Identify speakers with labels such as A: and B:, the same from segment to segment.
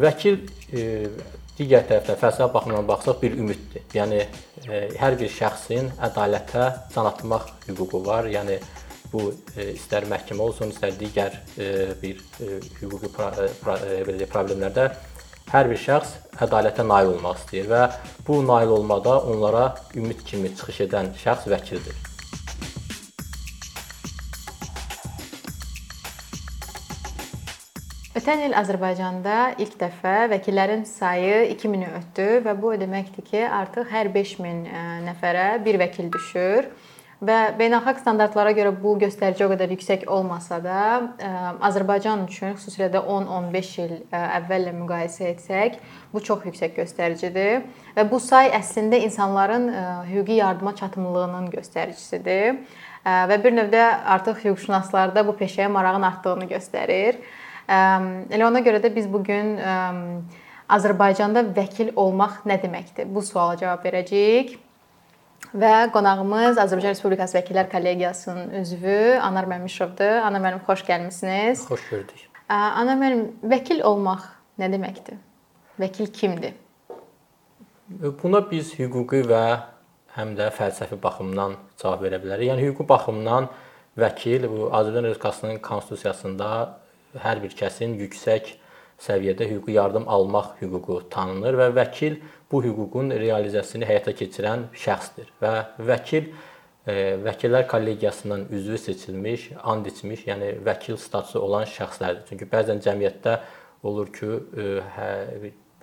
A: Vəkil e, digər tərəfdən fəlsəfi baxımdan baxsaq bir ümiddir. Yəni e, hər bir şəxsin ədalətə can atmaq hüququ var. Yəni bu e, istər məhkəmə olsun, istər digər e, bir e, hüquqi pra, pra, belə problemlərdə hər bir şəxs ədalətə nail olmaq istəyir və bu nail olmada onlara ümid kimi çıxış edən şəxs vəkildir.
B: Ötən il Azərbaycanda ilk dəfə vəkillərin sayı 2000-i ötdü və bu o deməkdir ki, artıq hər 5000 e, nəfərə bir vəkil düşür. Və beynəlxalq standartlara görə bu göstərici o qədər yüksək olmasa da, e, Azərbaycan üçün xüsusilə də 10-15 il e, əvvəllə müqayisə etsək, bu çox yüksək göstəricidir və bu say əslində insanların hüquqi yardıma çatımlılığının göstəricisidir. Və bir növdə artıq hüquqşünaslarda bu peşəyə marağın artdığını göstərir. Elə ona görə də biz bu gün Azərbaycanda vəkil olmaq nə deməkdir? Bu suala cavab verəcəyik. Və qonağımız Azərbaycan Respublikası Vəkillər Kollegiyasının üzvü Anar Məmmişovdur. Anar müəllim, xoş gəlmisiniz.
A: Xoş gördük.
B: Anar müəllim, vəkil olmaq nə deməkdir? Vəkil kimdir?
A: Buna biz hüquqi və həm də fəlsəfi baxımdan cavab verə bilərik. Yəni hüquqi baxımdan vəkil bu Azərbaycan Respublikasının konstitusiyasında hər bir kəsin yüksək səviyyədə hüquqi yardım almaq hüququ tanınır və vəkil bu hüququn realizasiyasını həyata keçirən şəxsdir və vəkil e, vəkillər kollegiyasının üzvü seçilmiş, and içmiş, yəni vəkil statusu olan şəxslərdir. Çünki bəzən cəmiyyətdə olur ki, e, hə,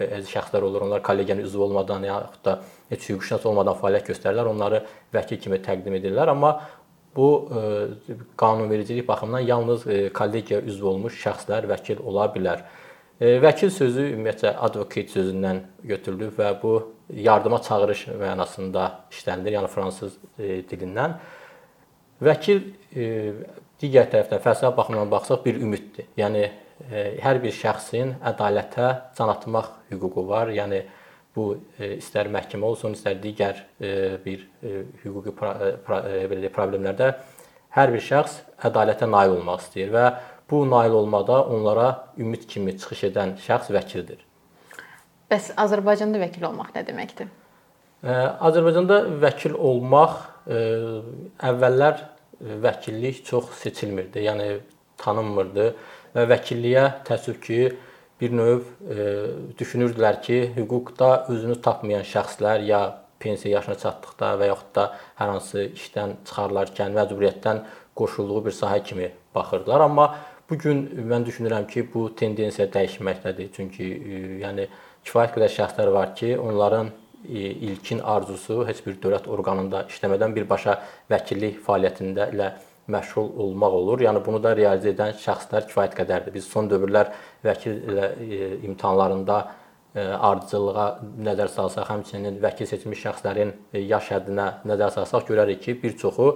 A: bəzi şəxslər olur, onlar kollegiyanın üzvü olmadan yaxud da heç hüquqşünas olmadan fəaliyyət göstərirlər, onları vəkil kimi təqdim edirlər, amma Bu e, qanunvericilik baxımından yalnız e, kollegiya üzv olmuş şəxslər vəkil ola bilər. E, vəkil sözü ümumiyyətlə advocate sözündən götürülüb və bu yardıma çağırış mənasında işlənilir, yəni fransız dilindən. Vəkil digər tərəfdən fəlsəfi baxımdan baxsaq bir ümiddir. Yəni hər bir şəxsin ədalətə can atmaq hüququ var. Yəni bu e, istər məhkəmə olsun, istər digər e, bir e, hüquqi belə problemlərdə hər bir şəxs ədalətə nail olmaq istəyir və bu nail olmada onlara ümid kimi çıxış edən şəxs vəkildir.
B: Bəs Azərbaycanda vəkil olmaq nə deməkdir?
A: Azərbaycanda vəkil olmaq əvvəllər vəkillik çox seçilmirdi, yəni tanınmırdı və vəkilliyə təəssüf ki, bir növ e, düşünürdülər ki, hüquqda özünü tapmayan şəxslər ya pensiya yaşına çatdıqda və yaxud da hər hansı işdən çıxarılarkən məcburiyyətdən qoşulduğu bir sahə kimi baxırdılar. Amma bu gün mən düşünürəm ki, bu tendensiya dəyişməkdədir. Çünki e, yəni kifayət qədər şəxslər var ki, onların e, ilkin arzusu heç bir dövlət orqanında işləmədən birbaşa vəkillik fəaliyyətində ilə məşğul olmaq olur. Yəni bunu da realizə edən şəxslər kifayət qədərdir. Biz son dövrlər vəkil e, imtahanlarında e, ardıcıllığa nəzər salsaq, həmçinin vəkil seçilmiş şəxslərin e, yaş həddinə nəzər salsaq görərik ki, bir çoxu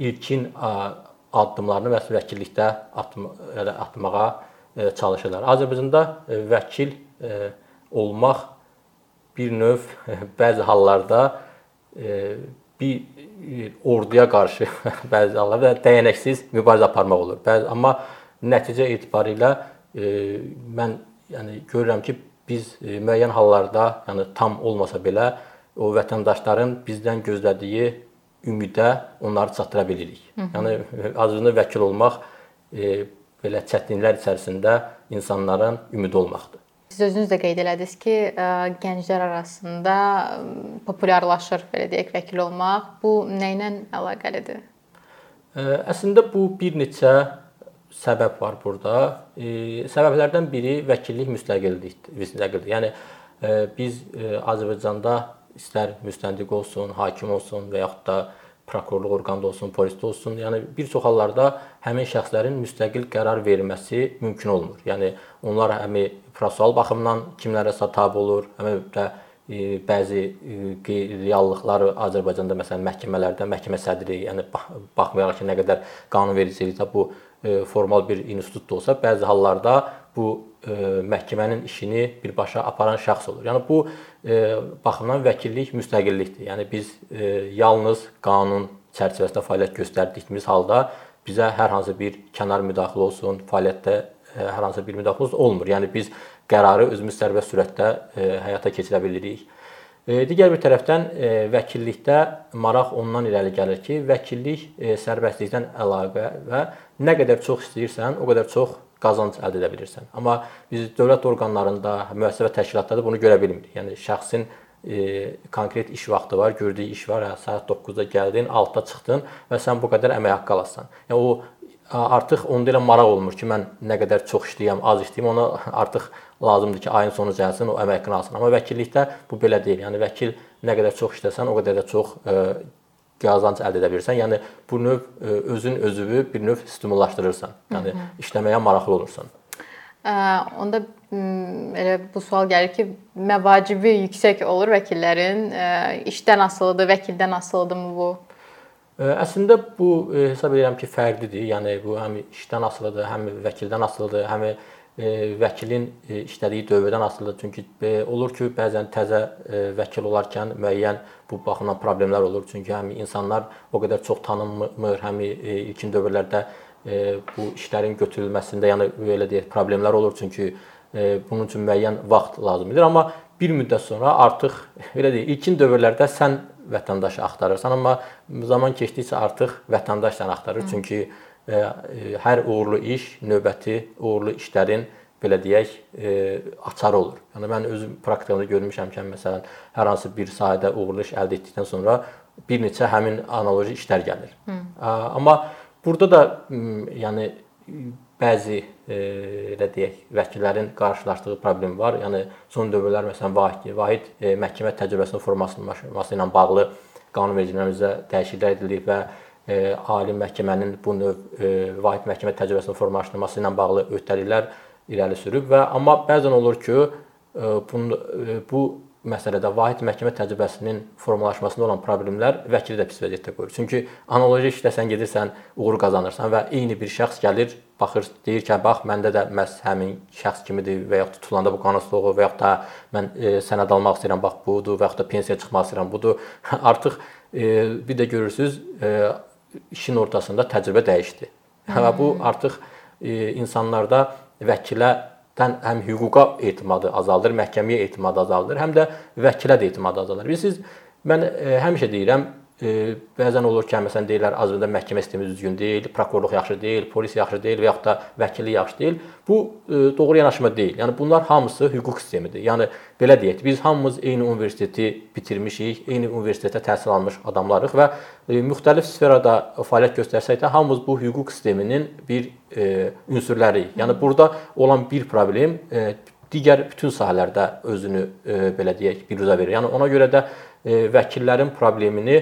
A: ilkin addımlarını məhz vəkillikdə atmağa çalışırlar. Azərbaycanda vəkil olmaq bir növ bəzi hallarda bir e, orduya qarşı bəzi hallarda dəyənəksiz mübarizə aparmaq olur. Bəzi amma nəticə etibarilə e, mən yəni görürəm ki, biz e, müəyyən hallarda, yəni tam olmasa belə o vətəndaşların bizdən gözlədiyi ümidə onları çatdıra bilirik. Hı -hı. Yəni azında vəkil olmaq e, belə çətinliklər içərisində insanların ümidi olmaqdır.
B: Siz özünüz də qeyd elədiniz ki, gənclər arasında populyarlaşır, belə deyək, vəkil olmaq. Bu nə ilə əlaqəlidir?
A: Əslində bu bir neçə səbəb var burada. Səbəblərdən biri vəkillik müstəqillikdir, müstəqildir. Yəni biz Azərbaycanda istər müstəntiq olsun, hakim olsun və yaxud da prokurorluq orqanında olsun, polisdə olsun, yəni bir çox hallarda həmin şəxslərin müstəqil qərar verməsi mümkün olmur. Yəni onlar həm prosessual baxımdan kimlərəsə tabe olur, həm də e, bəzi e, reallıqlar Azərbaycanda məsələn məhkəmələrdə məhkəmə sədri, yəni baxmayaraq ki, nə qədər qanunvericilikdə bu e, formal bir institut da olsa, bəzi hallarda bu məhkəmənin işini birbaşa aparan şəxs olur. Yəni bu baxımdan vəkillik müstəqillikdir. Yəni biz yalnız qanun çərçivəsində fəaliyyət göstərdiyimiz halda bizə hər hansı bir kənar müdaxilə olsun, fəaliyyətdə hər hansı bir müdaxiləmiz olmur. Yəni biz qərarı özümüz sərbəst sürətdə həyata keçirə bilirik. Digər bir tərəfdən vəkillikdə maraq ondan irəli gəlir ki, vəkillik sərbəstlikdən əlavə və nə qədər çox istəyirsən, o qədər çox qazanc əldə edə bilirsən. Amma biz dövlət orqanlarında, müəssisə təşkilatlarda bunu görə bilmirik. Yəni şəxsin e, konkret iş vaxtı var, gördüyü iş var. Hə, saat 9-da gəldin, 6-da çıxdın və sən bu qədər əmək haqqı alasan. Yəni o artıq onda elə maraq olmur ki, mən nə qədər çox işləyəm, az işləyəm, ona artıq lazımdır ki, ayın sonu gəlsin, o əmək haqqını alsın. Amma vəkillikdə bu belə deyil. Yəni vəkil nə qədər çox işləsən, o qədər də çox e, qazanc əldə edə bilirsən. Yəni bu növ ə, e, özün özünü bir növ stimullaşdırırsan. Yəni işləməyə maraqlı olursan.
B: Ə, onda elə bu sual gəlir ki, məvacibi yüksək olur vəkillərin, işdən asılıdır, vəkildən asılıdırmı bu?
A: Əslində bu hesab edirəm ki, fərqlidir. Yəni bu həm işdən asılıdır, həm vəkildən asılıdır, həm vəkilin işlədiyi dövrdən asılıdır. Çünki olur ki, bəzən təzə vəkil olarkən müəyyən bu baxımdan problemlər olur. Çünki həm insanlar o qədər çox tanınmır, həm ilkin dövrlərdə bu işlərin götürülməsində, yəni belə deyək, problemlər olur. Çünki bunun üçün müəyyən vaxt lazımdır. Amma bir müddət sonra artıq belə deyək, ilkin dövrlərdə sən vətəndaşı axtarırsan, amma zaman keçdikcə artıq vətəndaş səni axtarır. Hı. Çünki e, hər uğurlu iş növbəti uğurlu işlərin belə deyək, e, açarı olur. Yəni mən özüm praktikamda görmüşəm ki, məsələn, hər hansı bir sahədə uğurlu iş əldə etdikdən sonra bir neçə həmin analoji işlər gəlir. Hı. Amma burada da yəni bəzi e, elə deyək, vəkillərin qarşılaşdığı problem var. Yəni son dövrlər məsələn vahid, vahid e, məhkəmə təcrübəsinin formalaşması ilə bağlı qanunvericilərimizdə dəyişikliklər edilib və e, ali məhkəmənin bu növ e, vahid məhkəmə təcrübəsinin formalaşdırılması ilə bağlı öhdəliklər irəli sürüb və amma bəzən olur ki, e, bu, e, bu məsələdə vahid məhkəmə təcrübəsinin formalaşmasında olan problemlər vəkili də pis vəziyyətdə qoyur. Çünki analoji işdə sən gedirsən, uğur qazanırsan və eyni bir şəxs gəlir, baxır, deyir ki, bax, məndə də məhz həmin şəxs kimidir və yaxud tutulanda bu qanunsuzluğu və yaxud da mən e, sənəd almaq istəyirəm, bax budur və yaxud da pensiyaya çıxmaq istəyirəm, budur. Artıq e, bir də görürsüz, e, işin ortasında təcrübə dəyişdi. Hmm. Və bu artıq e, insanlarda vəkilə dən həm hüquqa etimadı azaldır, məhkəməyə etimadı azaldır, həm də vəkilə də etimadı azalır. Bilirsiniz, mən e, həmişə deyirəm, e, bəzən olur ki, məsələn deyirlər Azərbaycanda məhkəmə sistemi düzgün deyil, prokurorluq yaxşı deyil, polis yaxşı deyil və yaxud da vəkillik yaxşı deyil. Bu e, doğru yanaşma deyil. Yəni bunlar hamısı hüquq sistemidir. Yəni belə deyək, biz hamımız eyni universiteti bitirmişik, eyni universitetə təhsil almış adamlarıq və e, müxtəlif sferada fəaliyyət göstərsək də hamımız bu hüquq sisteminin bir e, ünsürləriyik. Yəni burada olan bir problem e, digər bütün sahələrdə özünü e, belə deyək, biruzə verir. Yəni ona görə də e, vəkillərin problemini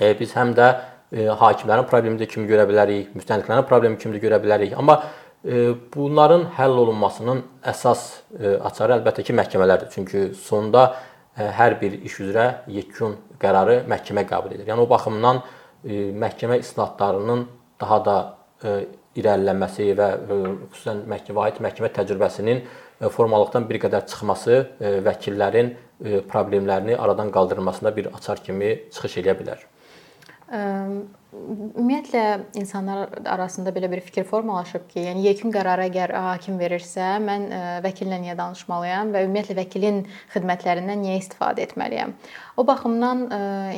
A: e, biz həm də e, hakimlərin problemi kimi görə bilərik, müstəntiqlərin problemi kimi də görə bilərik. Amma e, bunların həll olunmasının əsas e, açarı əlbəttə ki, məhkəmələrdir. Çünki sonda e, hər bir iş üzrə yekun qərarı məhkəmə qəbul edir. Yəni o baxımdan e, məhkəmə islahatlarının daha da e, irəlilənməsi və e, xüsusən məhkəmə vahid məhkəmə təcrübəsinin e, formalıqdan bir qədər çıxması e, vəkillərin problemlərini aradan qaldırılmasında bir açar kimi çıxış edə bilər.
B: Ümumiyyətlə insanlar arasında belə bir fikir formalaşıb ki, yəni yekun qərarı əgər hakim verirsə, mən vəkillə niyə danışmalıyam və ümumiyyətlə vəkilin xidmətlərindən niyə istifadə etməliyəm? O baxımdan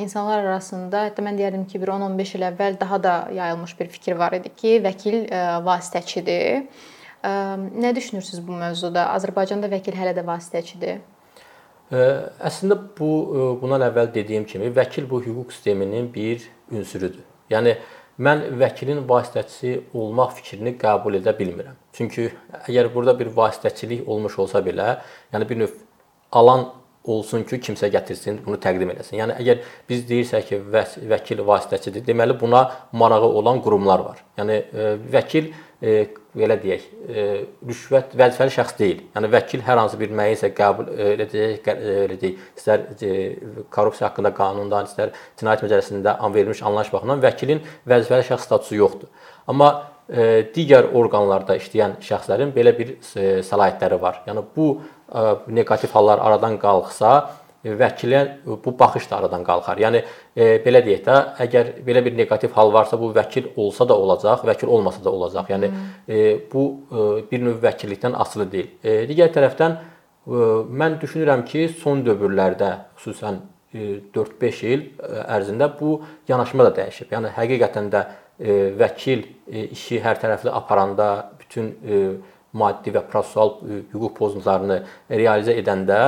B: insanlar arasında, hətta mən deyərdim ki, bir 10-15 il əvvəl daha da yayılmış bir fikir var idi ki, vəkil vasitəçidir. Nə düşünürsüz bu mövzuda? Azərbaycanda vəkil hələ də vasitəçidir.
A: Əslində bu bundan əvvəl dediyim kimi vəkil bu hüquq sisteminin bir ünsürüdür. Yəni mən vəkilin vasitəçisi olmaq fikrini qəbul edə bilmirəm. Çünki əgər burada bir vasitəçilik olmuş olsa belə, yəni bir növ alan olsun ki, kimsə gətirsin, bunu təqdim eləsin. Yəni əgər biz deyirsək ki, vəkil vasitəçidir, deməli buna marağı olan qurumlar var. Yəni e, vəkil e, belə deyək, e, rüşvət vəzifəli şəxs deyil. Yəni vəkil hər hansı bir müəyyənsə qəbul elə deyək, elə deyək, istər korrupsiya haqqında qanundan, istər cinayət məcəlləsində verilmiş anlayış baxımından vəkilin vəzifəli şəxs statusu yoxdur. Amma digər orqanlarda işləyən şəxslərin belə bir səlahiyyətləri var. Yəni bu neqativ hallar aradan qalxsa, vəkilə bu baxış da aradan qalxar. Yəni e, belə deyək də, əgər belə bir neqativ hal varsa, bu vəkil olsa da olacaq, vəkil olmasa da olacaq. Yəni e, bu e, bir növ vəkillikdən asılı deyil. E, digər tərəfdən e, mən düşünürəm ki, son dövrlərdə, xüsusən e, 4-5 il e, ərzində bu yanaşma da dəyişib. Yəni həqiqətən də e, vəkil e, işi hər tərəfli aparanda bütün e, maddi və prosessual e, hüquq pozuntularını realizə edəndə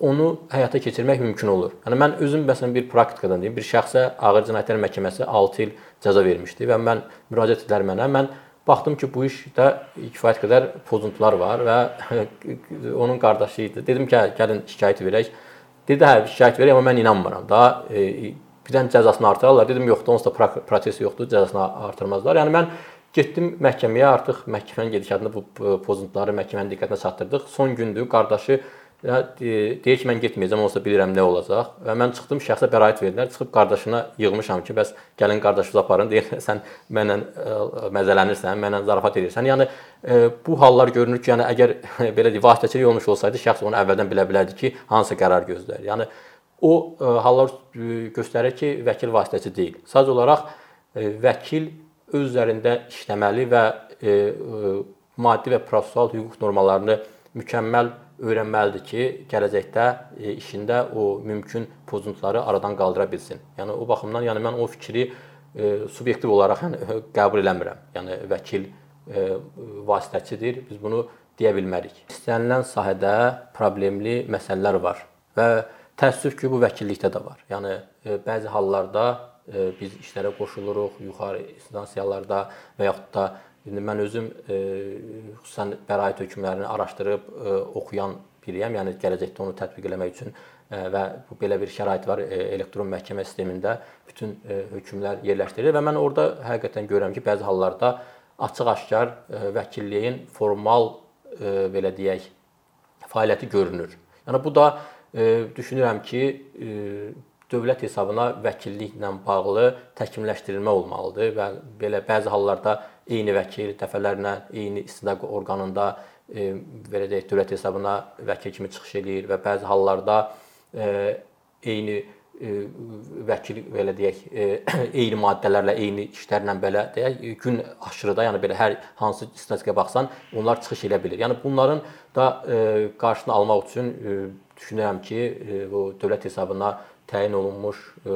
A: onu həyata keçirmək mümkün olur. Yəni mən özüm məsələn bir praktikadan deyim, bir şəxsə ağır cinayətlər məhkəməsi 6 il cəza vermişdi və mən müraciət edilər mənə. Mən baxdım ki, bu işdə kifayət qədər pozuntular var və onun qardaşı idi. Dedim ki, gəlin şikayət verək. Dedi, hə, şikayət verək, amma mən inanmıram. Daha e, birdən cəzasını artırarlar. Dedim, yoxdur, onsuz da proses yoxdur, cəzasını artırmazlar. Yəni mən Getdim məhkəməyə, artıq məhkəmənin gedişatında bu pozuntuları məhkəmənin diqqətinə çatdırdıq. Son gündür qardaşı deyir ki, mən getməyəcəm, olsa bilirəm nə olacaq. Və mən çıxdım, şəxsə bəraət verdilər. Çıxıb qardaşına yığmışam ki, bəs gəlin qardaşınızı aparın. Deyir, sən mənlə məzələnirsən, mənlə zarafat edirsən. Yəni bu hallar görünür ki, yəni əgər belə deyək, vasitəçilik olmuş olsaydı, şəxs onu əvvəldən bilə bilərdi ki, hansı qərar gözləyir. Yəni o hallar göstərir ki, vəkil vasitəçi deyil. Sadəcə olaraq vəkil öz üzərində işləməli və e, e, maddi və prosessual hüquq normalarını mükəmməl öyrənməlidir ki, gələcəkdə e, işində o mümkün pozuntuları aradan qaldıra bilsin. Yəni o baxımdan, yəni mən o fikri e, subyektiv olaraq yəni qəbul eləmirəm. Yəni vəkil e, vasitəçidir. Biz bunu deyə bilmərik. İstənilən sahədə problemli məsələlər var və təəssüf ki, bu vəkillikdə də var. Yəni bəzi hallarda biz işlərə qoşuluruq, yuxarı instansiyalarda və yaxud da indi mən özüm xüsusən bəraət hökmlərini araşdırıb oxuyan biriyəm. Yəni gələcəkdə onu tətbiq eləmək üçün və bu belə bir şərait var elektron məhkəmə sistemində bütün hökmlər yerləşdirilir və mən orada həqiqətən görürəm ki, bəzi hallarda açıq-aşkar vəkilliyin formal belə deyək fəaliyyəti görünür. Yəni bu da düşünürəm ki, dövlət hesabına vəkilliklə bağlı təkmilləşdirilmə olmalıdır və belə bəzi hallarda eyni vəkil dəfələrlə eyni istintaq orqanında e, belə deyək dövlət hesabına vəkil kimi çıxış eləyir və bəzi hallarda e, eyni e, vəkil belə deyək e, eyni maddələrlə, eyni işlərlə belə deyək gün aşırıda, yəni belə hər hansı statistikaya baxsan, onlar çıxış edə bilər. Yəni bunların da e, qarşısını almaq üçün e, düşünürəm ki, e, bu dövlət hesabına təyin olunmuş e,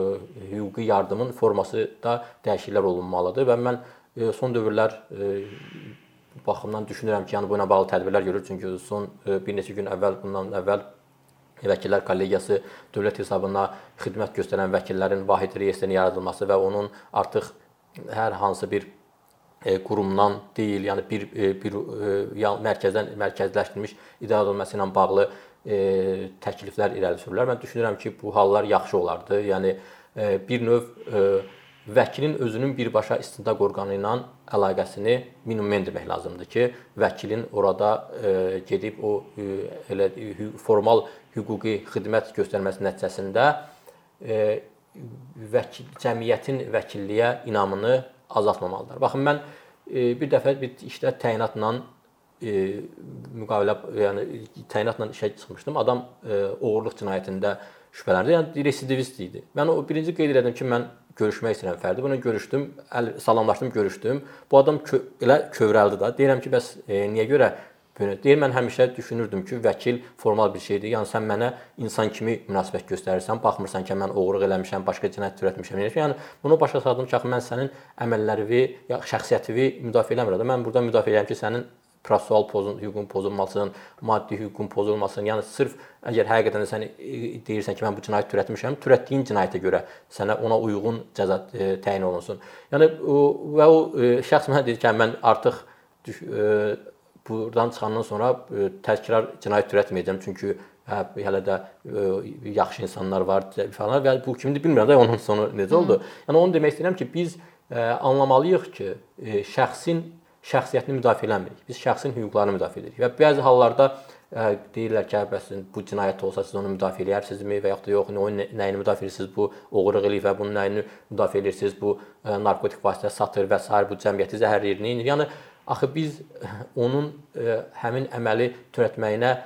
A: hüquqi yardımın forması da dəyişikliklər olunmalıdır və mən e, son dövrlər e, baxımdan düşünürəm ki, yəni bu ilə bağlı tədbirlər görür çünki son bir neçə gün əvvəl bundan əvvəl Vəkillər Kollegiyası dövlət hesabına xidmət göstərən vəkillərin vahid reyestrinin yaradılması və onun artıq hər hansı bir qurumdan deyil, yəni bir bir mərkəzdən mərkəzləşdirilmiş idarə olunması ilə bağlı e, təkliflər irəli sürürlər. Mən düşünürəm ki, bu hallar yaxşı olardı. Yəni e, bir növ e, vəkilin özünün birbaşa istintaq orqanı ilə əlaqəsini minimum endirmək lazımdır ki, vəkilin orada e, gedib o e, elə formal hüquqi xidmət göstərməsi nəticəsində e, vəkil cəmiyyətin vəkilliyə inamını azaltmamalıdır. Baxın mən e, bir dəfə bir işdə təyinatla e, müqavilə yəni təyinatla işə çıxmışdım. Adam e, oğurluq cinayətində şübhələndi. Yəni residivist idi. Mən o birinci qeyd etdim ki, mən görüşmək istəyirəm fərdi. Buna görüşdüm, əl salamlaşdım, görüşdüm. Bu adam kö elə kövrəldi da. Deyirəm ki, bəs e, niyə görə belə? Deyir mən həmişə düşünürdüm ki, vəkil formal bir şeydir. Yəni sən mənə insan kimi münasibət göstərirsən, baxmırsan ki, mən oğurluq eləmişəm, başqa cinayət törətmişəm. Yəni bunu başa saldım ki, mən sənin əməllərini, ya şəxsiyyətini müdafiə eləmirəm. Mən burada müdafiə edirəm ki, sənin prosessual pozun, hüququn pozulmasın, maddi hüququn pozulmasın. Yəni sırf əgər həqiqətən də sən deyirsən ki, mən bu cinayət törətmişəm, törətdiyin cinayətə görə sənə ona uyğun cəza e, təyin olunsun. Yəni o və o e, şəxs mənə dedi ki, mən artıq e, buradan çıxandan sonra e, təkrar cinayət törətməyəcəm çünki hə hələ də e, yaxşı insanlar var falan və bu kimdir bilmirəm də onun sonu necə oldu. Hı. Yəni onu demək istəyirəm ki, biz e, anlamalıyıq ki, e, şəxsin şəxsiyyətini müdafiə eləmirik. Biz şəxsin hüquqlarını müdafiə edirik. Və bəzi hallarda ə, e, deyirlər ki, bəs bu cinayət olsa siz onu müdafiə edərsinizmi və yaxud da yox, onun nəyini müdafiə edirsiniz? Bu oğurluq eləyir və bunun nəyini müdafiə edirsiniz? Bu ə, e, narkotik vasitə satır və s. bu cəmiyyəti zəhərləyir. Yəni axı biz onun ə, e, həmin əməli törətməyinə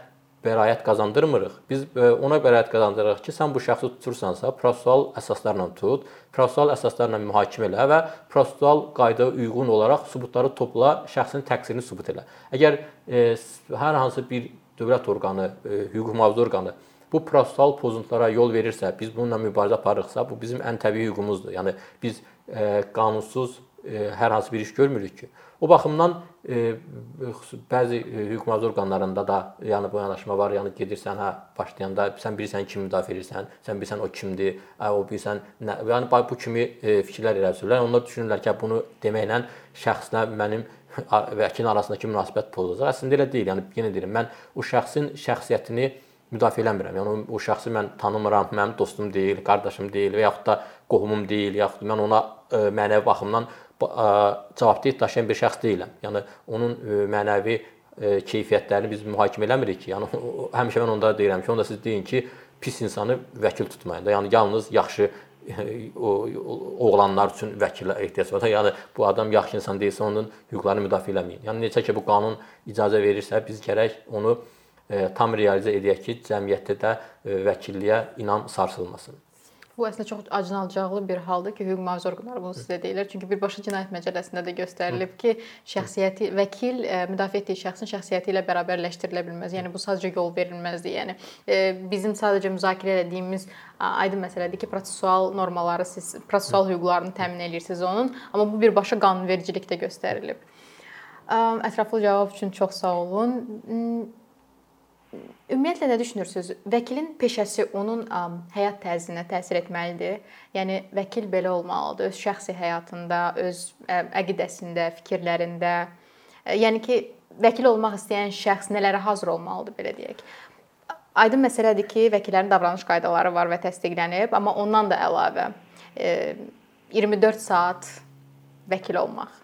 A: bəraət qazandırmırıq. Biz e, ona bəraət qazandırırıq ki, sən bu şəxsi tutursansa, prosessual əsaslarla tut, prosessual əsaslarla mühakimə elə və prosessual qaydaya uyğun olaraq sübutları topla, şəxsin təqsirini sübut elə. Əgər e, hər hansı bir dövlət orqanı, e, hüquq mühafizə orqanı bu prosessual pozuntulara yol verirsə, biz bununla mübarizə aparırıqsa, bu bizim ən təbii hüququmuzdur. Yəni biz e, qanunsuz e, hər hansı bir iş görmürük ki. O baxımdan bəzi e, hüquq mühafizə orqanlarında da yəni bu yanaşma var. Yəni gedirsən, hə, başlayanda sən bilirsən kim müdafiə edirsən, sən bilirsən o kimdir, hə, o bilirsən nə, yəni bu kimi e, fikirlər irəli sürürlər. Onlar düşünürlər ki, bunu deməklə şəxslə mənim vəkilin arasındakı münasibət pozulacaq. Əslində elə deyil. Yəni yenə deyirəm, mən o şəxsin şəxsiyyətini müdafiə eləmirəm. Yəni o, şəxsi mən tanımıram, mənim dostum deyil, qardaşım deyil və yaxud da qohumum deyil, yaxud mən ona mənəvi baxımdan cavabdeh daşıyan bir şəxs deyiləm. Yəni onun mənəvi keyfiyyətlərini biz mühakimə eləmirik ki, yəni həmişə mən onlara deyirəm ki, onda siz deyin ki, pis insanı vəkil tutmayın da. Yəni yalnız yaxşı o oğlanlar üçün vəkilə ehtiyac var. Yəni bu adam yaxşı insan deyilsə onun hüquqlarını müdafiə eləməyin. Yəni necə ki bu qanun icazə verirsə, biz gərək onu e, tam realizə edək ki, cəmiyyətdə də e, vəkilliyə inam sarsılmasın.
B: Bu əslində çox acınacaqlı bir haldır ki, hüquq mühafizə orqanları bunu sizə deyirlər. Çünki birbaşa cinayət məcəlləsində də göstərilib ki, şəxsiyyəti vəkil e, müdafiə etdiyi şəxsin şəxsiyyəti ilə bərabərləşdirilə bilməz. Yəni bu sadəcə yol verilməzdir. Yəni e, bizim sadəcə müzakirə etdiyimiz aydın məsələdir ki, prosessual normaları siz prosessual hüquqlarını təmin edirsiniz onun, amma bu birbaşa qanunvericilikdə göstərilib. Ətraflı cavab üçün çox sağ olun. Ümumiyyətlə nə düşünürsüz? Vəkilin peşəsi onun ə, həyat tərzinə təsir etməlidir. Yəni vəkil belə olmalıdır öz şəxsi həyatında, öz ə, əqidəsində, fikirlərində. Ə, yəni ki, vəkil olmaq istəyən şəxs nələrə hazır olmalıdır belə deyək. Aydın məsələdir ki, vəkillərin davranış qaydaları var və təsdiqlənib, amma ondan da əlavə ə, 24 saat vəkil olmaq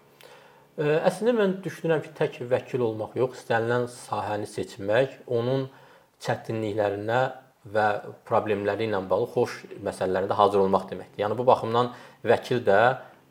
A: Əslində mən düşünürəm ki, tək vəkil olmaq yox, istənilən sahəni seçmək, onun çətinliklərinə və problemləri ilə bağlı xoş məsələlərində hazır olmaq deməkdir. Yəni bu baxımdan vəkil də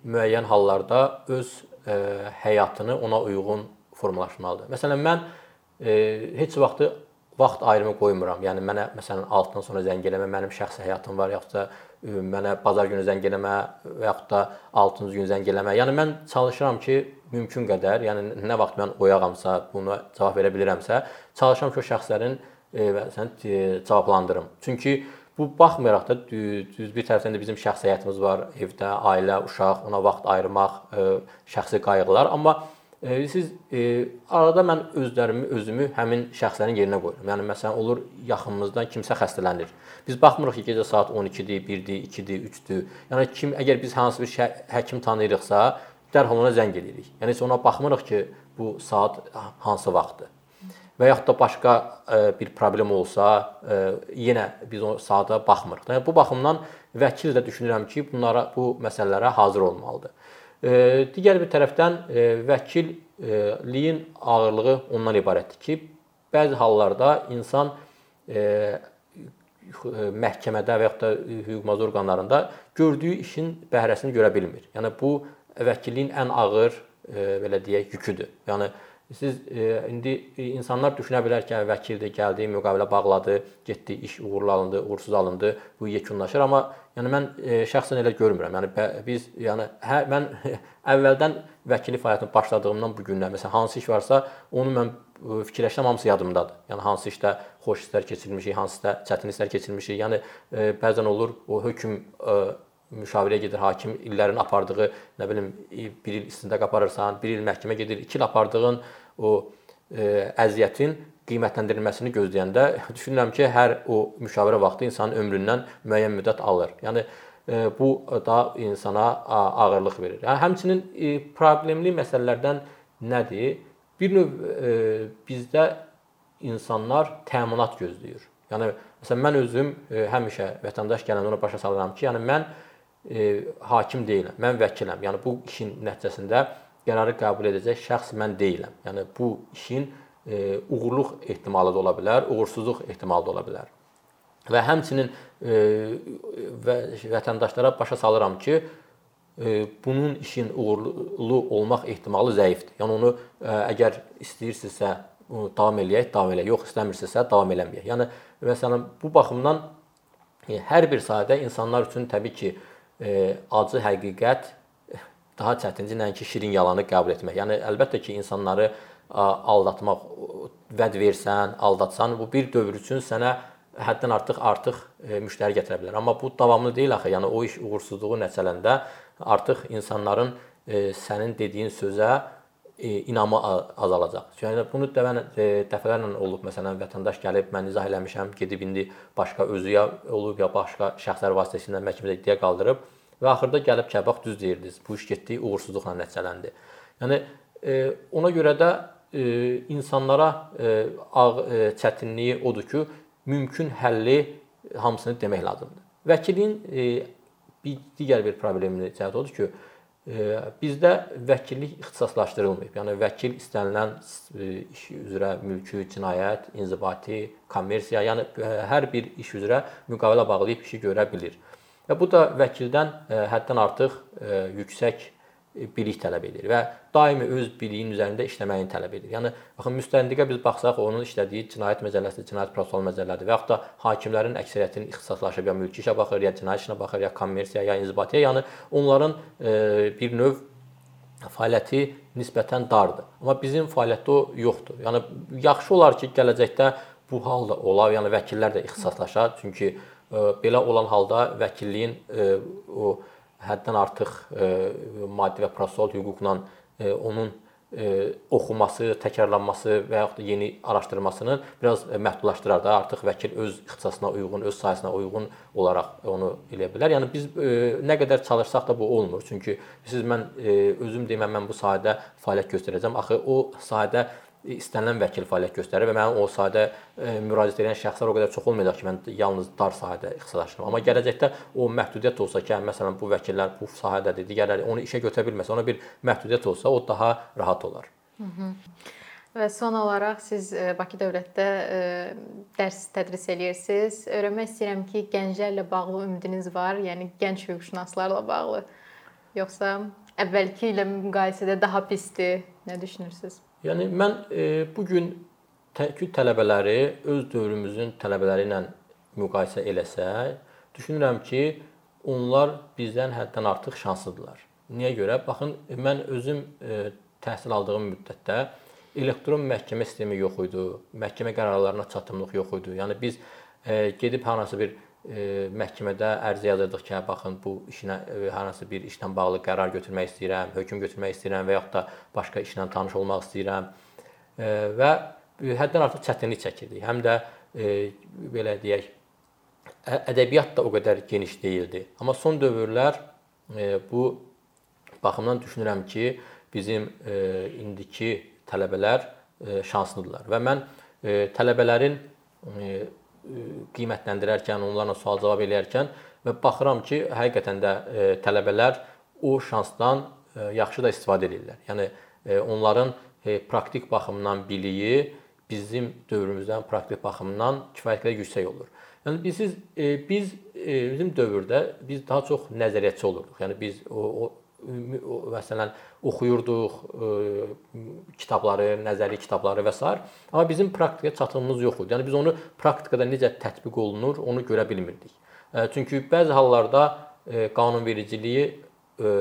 A: müəyyən hallarda öz ə, həyatını ona uyğun formalaşmalıdır. Məsələn, mən ə, heç vaxtı vaxt ayrımı qoymuram. Yəni mənə məsələn 6-dan sonra zəng eləmə, mənim şəxsi həyatım var, yoxsa mənə bazar günü zəng eləmə və yaxud da 6-cı gün zəng eləmə. Yəni mən çalışıram ki, mümkün qədər, yəni nə vaxt mən oyağamsa, buna cavab verə bilirəmsə, çalışıram ki, o şəxslərin e, sən e, cavablandırım. Çünki bu baxmayaraq da düz bir tərəfdən də bizim şəxsi həyatımız var, evdə ailə, uşaq, ona vaxt ayırmaq, e, şəxsi qayğılar, amma E, siz e, arada mən özlərimi, özümü həmin şəxslərin yerinə qoyuram. Yəni məsələn olur yaxınımızdan kimsə xəstələnir. Biz baxmırıq ki, gecə saat 12-dir, 1-dir, 2-dir, 3-dür. Yəni kim əgər biz hansı bir şə, həkim tanıyırıqsa, dərhal ona zəng edirik. Yəni heç ona baxmırıq ki, bu saat hansı vaxtdır. Və yaxud da başqa e, bir problem olsa, e, yenə biz o saata baxmırıq. Yəni bu baxımdan vəkil də düşünürəm ki, bunlara bu məsələlərə hazır olmalıdır. Digər bir tərəfdən vəkilliyin ağırlığı ondan ibarətdir ki, bəzi hallarda insan məhkəmədə və yaxud da hüquq orqanlarında gördüyü işin bəhrəsini görə bilmir. Yəni bu vəkilliyin ən ağır belə deyək yüküdür. Yəni Siz e, indi insanlar düşünə bilər ki, vəkildir, gəldi, müqavilə bağladı, getdi, iş uğurlu alındı, uğursuz alındı, bu yekunlaşır. Amma yəni mən e, şəxsən elə görmürəm. Yəni biz yəni hə mən əvvəldən vəkillik fəaliyyətinə başladığımdan bu günə məsələn hansı iş varsa, onu mən e, fikirləşsəm hamısı yadımdadır. Yəni hansı işdə xoş hisslər keçirmişik, hansıda çətin hisslər keçirmişik. Yəni e, bəzən olur o hökm e, müşavirəyə gedir hakim illərin apardığı, nə bilim, bir il istintaq aparırsan, bir il məhkəmə gedir, 2 il apardığın o e, əziyyətin qiymətləndirilməsini gözləyəndə düşünürəm ki, hər o müşavirə vaxtı insanın ömründən müəyyən müddət alır. Yəni e, bu da insana ağırlıq verir. Yəni həmçinin e, problemli məsələlərdən nədir? Bir növ bizdə insanlar təminat gözləyir. Yəni məsələn mən özüm həmişə vətəndaş gələndə ona başa salıram ki, yəni mən e, hakim deyiləm. Mən vəkiləm. Yəni bu işin nəticəsində qərarı qəbul edəcək şəxs mən deyiləm. Yəni bu işin e, uğurluq ehtimalı da ola bilər, uğursuzluq ehtimalı da ola bilər. Və həmçinin e, və vətəndaşlara başa salıram ki, e, bunun işin uğurlu olmaq ehtimalı zəifdir. Yəni onu e, əgər istəyirsinizsə davam eləyək, davam eləyək. Yox, istəmirsinizsə davam eləməyək. Yəni məsələn bu baxımdan e, hər bir sahədə insanlar üçün təbii ki, e, acı həqiqət daha çətindir nəinki şirin yalanı qəbul etmək. Yəni əlbəttə ki, insanları aldatmaq, vəd versən, aldatsan, bu bir dövr üçün sənə həddən artıq artıq e, müştəri gətirə bilər. Amma bu davamlı deyil axı. Yəni o iş uğursuzluğu nəticələndə artıq insanların e, sənin dediyin sözə e, inamı azalacaq. Yəni bunu dəvən dəfələrlə olub. Məsələn, vətəndaş gəlib mən izah eləmişəm, gedib indi başqa özü ya olub ya başqa şəxslər vasitəsilə məhkəmədə iddia qaldırıb və axırda gəlib ki, bax düz deyirdiniz. Bu iş getdi, uğursuzluqla nəticələndi. Yəni ona görə də insanlara ağ çətinliyi odur ki, mümkün həlli hamısını demək lazımdır. Vəkilin e, bir digər bir problemini cəhət odur ki, e, bizdə vəkillik ixtisaslaşdırılmayıb. Yəni vəkil istənilən e, iş üzrə mülki, cinayət, inzibati, kommersiya, yəni e, hər bir iş üzrə müqavilə bağlayıb işi görə bilir. Və bu da vəkildən e, həddən artıq yüksək bilik tələb edir və daimi öz biliyin üzərində işləməyini tələb edir. Yəni baxın müstəndiqə biz baxsaq, onun işlədiyi cinayət məcəlləsi, cinayət prosessual məcəllədir və yaxud da hakimlərin əksəriyyətinin ixtisaslaşıb ya mülki işə baxır, ya cinayət işinə baxır, ya kommersiya, ya inzibatiyə, yəni onların e, bir növ fəaliyyəti nisbətən dardır. Amma bizim fəaliyyətdə o yoxdur. Yəni yaxşı olar ki, gələcəkdə bu hal da olar, yəni vəkillər də ixtisaslaşar, çünki e, belə olan halda vəkilliyin e, o həddən artıq e, maddi və prosessual hüquqla e, onun e, oxuması, təkrarlanması və yaxud da yeni araşdırmasını biraz məhdudlaşdırar da. Artıq vəkil öz ixtisasına uyğun, öz sahəsinə uyğun olaraq onu eləyə bilər. Yəni biz nə qədər çalışsaq da bu olmur. Çünki siz mən özüm deməm mən bu sahədə fəaliyyət göstərəcəm. Axı o sahədə istənilən vəkil fəaliyyət göstərir və mənim o sahədə e, müraciət edən şəxslər o qədər çox olmayacaq ki, mən yalnız dar sahədə ixtisaslaşıram. Amma gələcəkdə o məhdudiyyət olsa ki, məsələn bu vəkillər bu sahədədir, digərləri onu işə götürə bilməsə, ona bir məhdudiyyət olsa, o daha rahat olar. Hı -hı.
B: Və son olaraq siz e, Bakı Dövlətdə e, dərs tədris eləyirsiniz. Öyrənmək istəyirəm ki, gənclərlə bağlı ümidiniz var, yəni gənc hüquqşünaslarla bağlı, yoxsa əvvəlki ilə müqayisədə daha pisdir? Nə düşünürsüz?
A: Yəni mən e, bu gün təkü tələbələri öz dövrümüzün tələbələri ilə müqayisə eləsək, düşünürəm ki, onlar bizdən həddən artıq şanslıdırlar. Niyə görə? Baxın, mən özüm e, təhsil aldığım müddətdə elektron məhkəmə sistemi yox idi. Məhkəmə qərarlarına çatımlıq yox idi. Yəni biz e, gedib hansı bir e, məhkəmədə ərizə yazırdıq ki, hə, baxın bu işinə e, hər hansı bir işlə bağlı qərar götürmək istəyirəm, hökm götürmək istəyirəm və yaxud da başqa işlə tanış olmaq istəyirəm. E, və həddən artıq çətinlik çəkirdik. Həm də e, belə deyək, ədəbiyyat da o qədər geniş deyildi. Amma son dövrlər e, bu baxımdan düşünürəm ki, bizim e, indiki tələbələr e, şanslıdırlar və mən e, tələbələrin e, qiymətləndirərkən, onlarla sual-cavab eləyərkən və baxıram ki, həqiqətən də e, tələbələr o şansdan e, yaxşı da istifadə edirlər. Yəni e, onların praktik baxımdan biliyi bizim dövrümüzdən praktik baxımdan kifayət qədər yüksək olur. Yəni biz biz bizim dövrdə biz daha çox nəzəriyyatçı olurduq. Yəni biz o, o məsələn oxuyurduq ə, e, kitabları, nəzəri kitabları və s. amma bizim praktikaya çatımımız yox idi. Yəni biz onu praktikada necə tətbiq olunur, onu görə bilmirdik. Ə, e, çünki bəzi hallarda ə, e, qanunvericiliyi ə,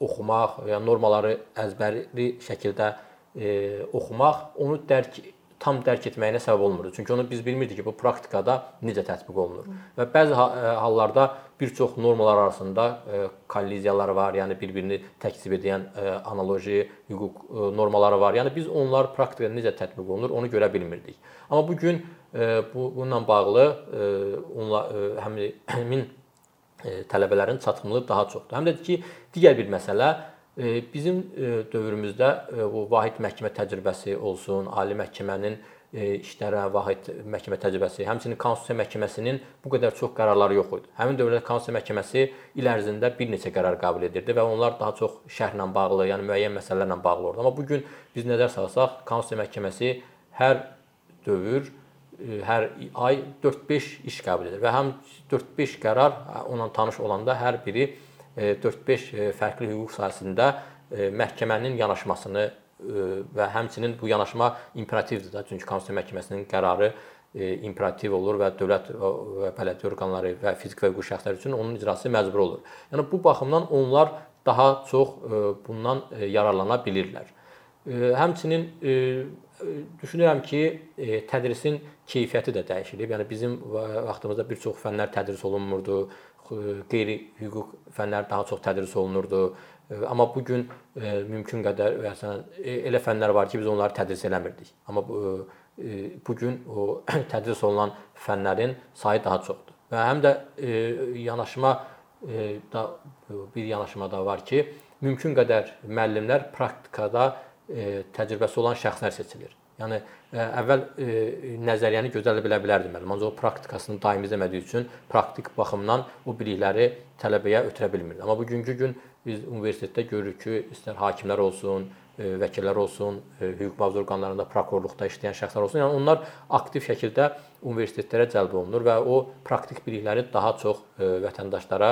A: oxumaq, yəni normaları əzbərli şəkildə ə, oxumaq onu dərk tam dərk etməyinə səbəb olmurdu. Çünki onu biz bilmirdik ki, bu praktikada necə tətbiq olunur. Və bəzi e, hallarda bir çox normalar arasında e, kolliziyalar var, yəni bir-birini təkzib edən e, analoji hüquq normaları var. Yəni biz onlar praktikada necə tətbiq olunur, onu görə bilmirdik. Amma bu gün bu bununla bağlı həmin həmin tələbələrin çatımlılığı daha çoxdur. Həm də ki, digər bir məsələ Bizim dövrümüzdə bu vahid məhkəmə təcrübəsi olsun, ali məhkəmənin işlərə vahid məhkəmə təcrübəsi, həmçinin Konstitusiya Məhkəməsinin bu qədər çox qərarları yox idi. Həmin dövrdə Konstitusiya Məhkəməsi il ərzində bir neçə qərar qəbul edirdi və onlar daha çox şərhlə bağlı, yəni müəyyən məsələlərlə bağlı olurdu. Amma bu gün biz nəzər salsaq, Konstitusiya Məhkəməsi hər dövr hər ay 4-5 iş qəbul edir və həm 4-5 qərar onunla tanış olanda hər biri 4-5 e, fərqli hüquq sahəsində e, məhkəmənin yanaşmasını və həmçinin bu yanaşma imperativdir də, çünki Konstitusiya Məhkəməsinin qərarı imperativ olur və dövlət və bələdiyyə orqanları və fiziki və hüquqi şəxslər üçün onun icrası məcburi olur. Yəni bu baxımdan onlar daha çox bundan yararlana bilirlər. Həmçinin düşünürəm ki, tədrisin keyfiyyəti də dəyişilib. Yəni bizim vaxtımızda bir çox fənlər tədris olunmurdu, qeyri-hüquq fənlər daha çox tədris olunurdu. Amma bu gün mümkün qədər məsələn elə fənlər var ki, biz onları tədris eləmirdik. Amma bu gün o tədris olunan fənlərin sayı daha çoxdur. Və həm də yanaşma da bir yanaşma da var ki, mümkün qədər müəllimlər praktikada təcrübəsi olan şəxslər seçilir. Yəni əvvəl nəzəriyyəni gözəl bilə bilərdi müəllim, ancaq o praktikasını daimi izləmədiyi üçün praktik baxımdan o bilikləri tələbəyə ötürə bilmirdi. Amma bugünkü gün biz universitetdə görürük ki, istər hakimlər olsun, vəkillər olsun, hüquq mühafizə orqanlarında, prokurorluqda işləyən şəxslər olsun, yəni onlar aktiv şəkildə universitetlərə cəlb olunur və o praktik bilikləri daha çox vətəndaşlara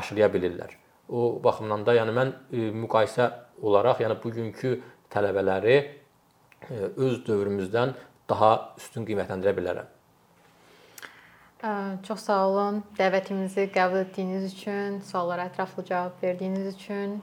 A: aşılaya bilirlər. O baxımdan da yəni mən müqayisə olaraq, yəni bugünkü tələbələri öz dövrümüzdən daha üstün qiymətləndirə bilərəm.
B: Çox sağ olun dəvətimizi qəbul etdiyiniz üçün, suallara ətraflı cavab verdiyiniz üçün.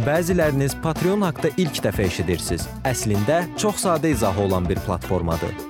C: Bəziləriniz Patreon haqqında ilk dəfə eşidirsiniz. Əslində çox sadə izahı olan bir platformadır.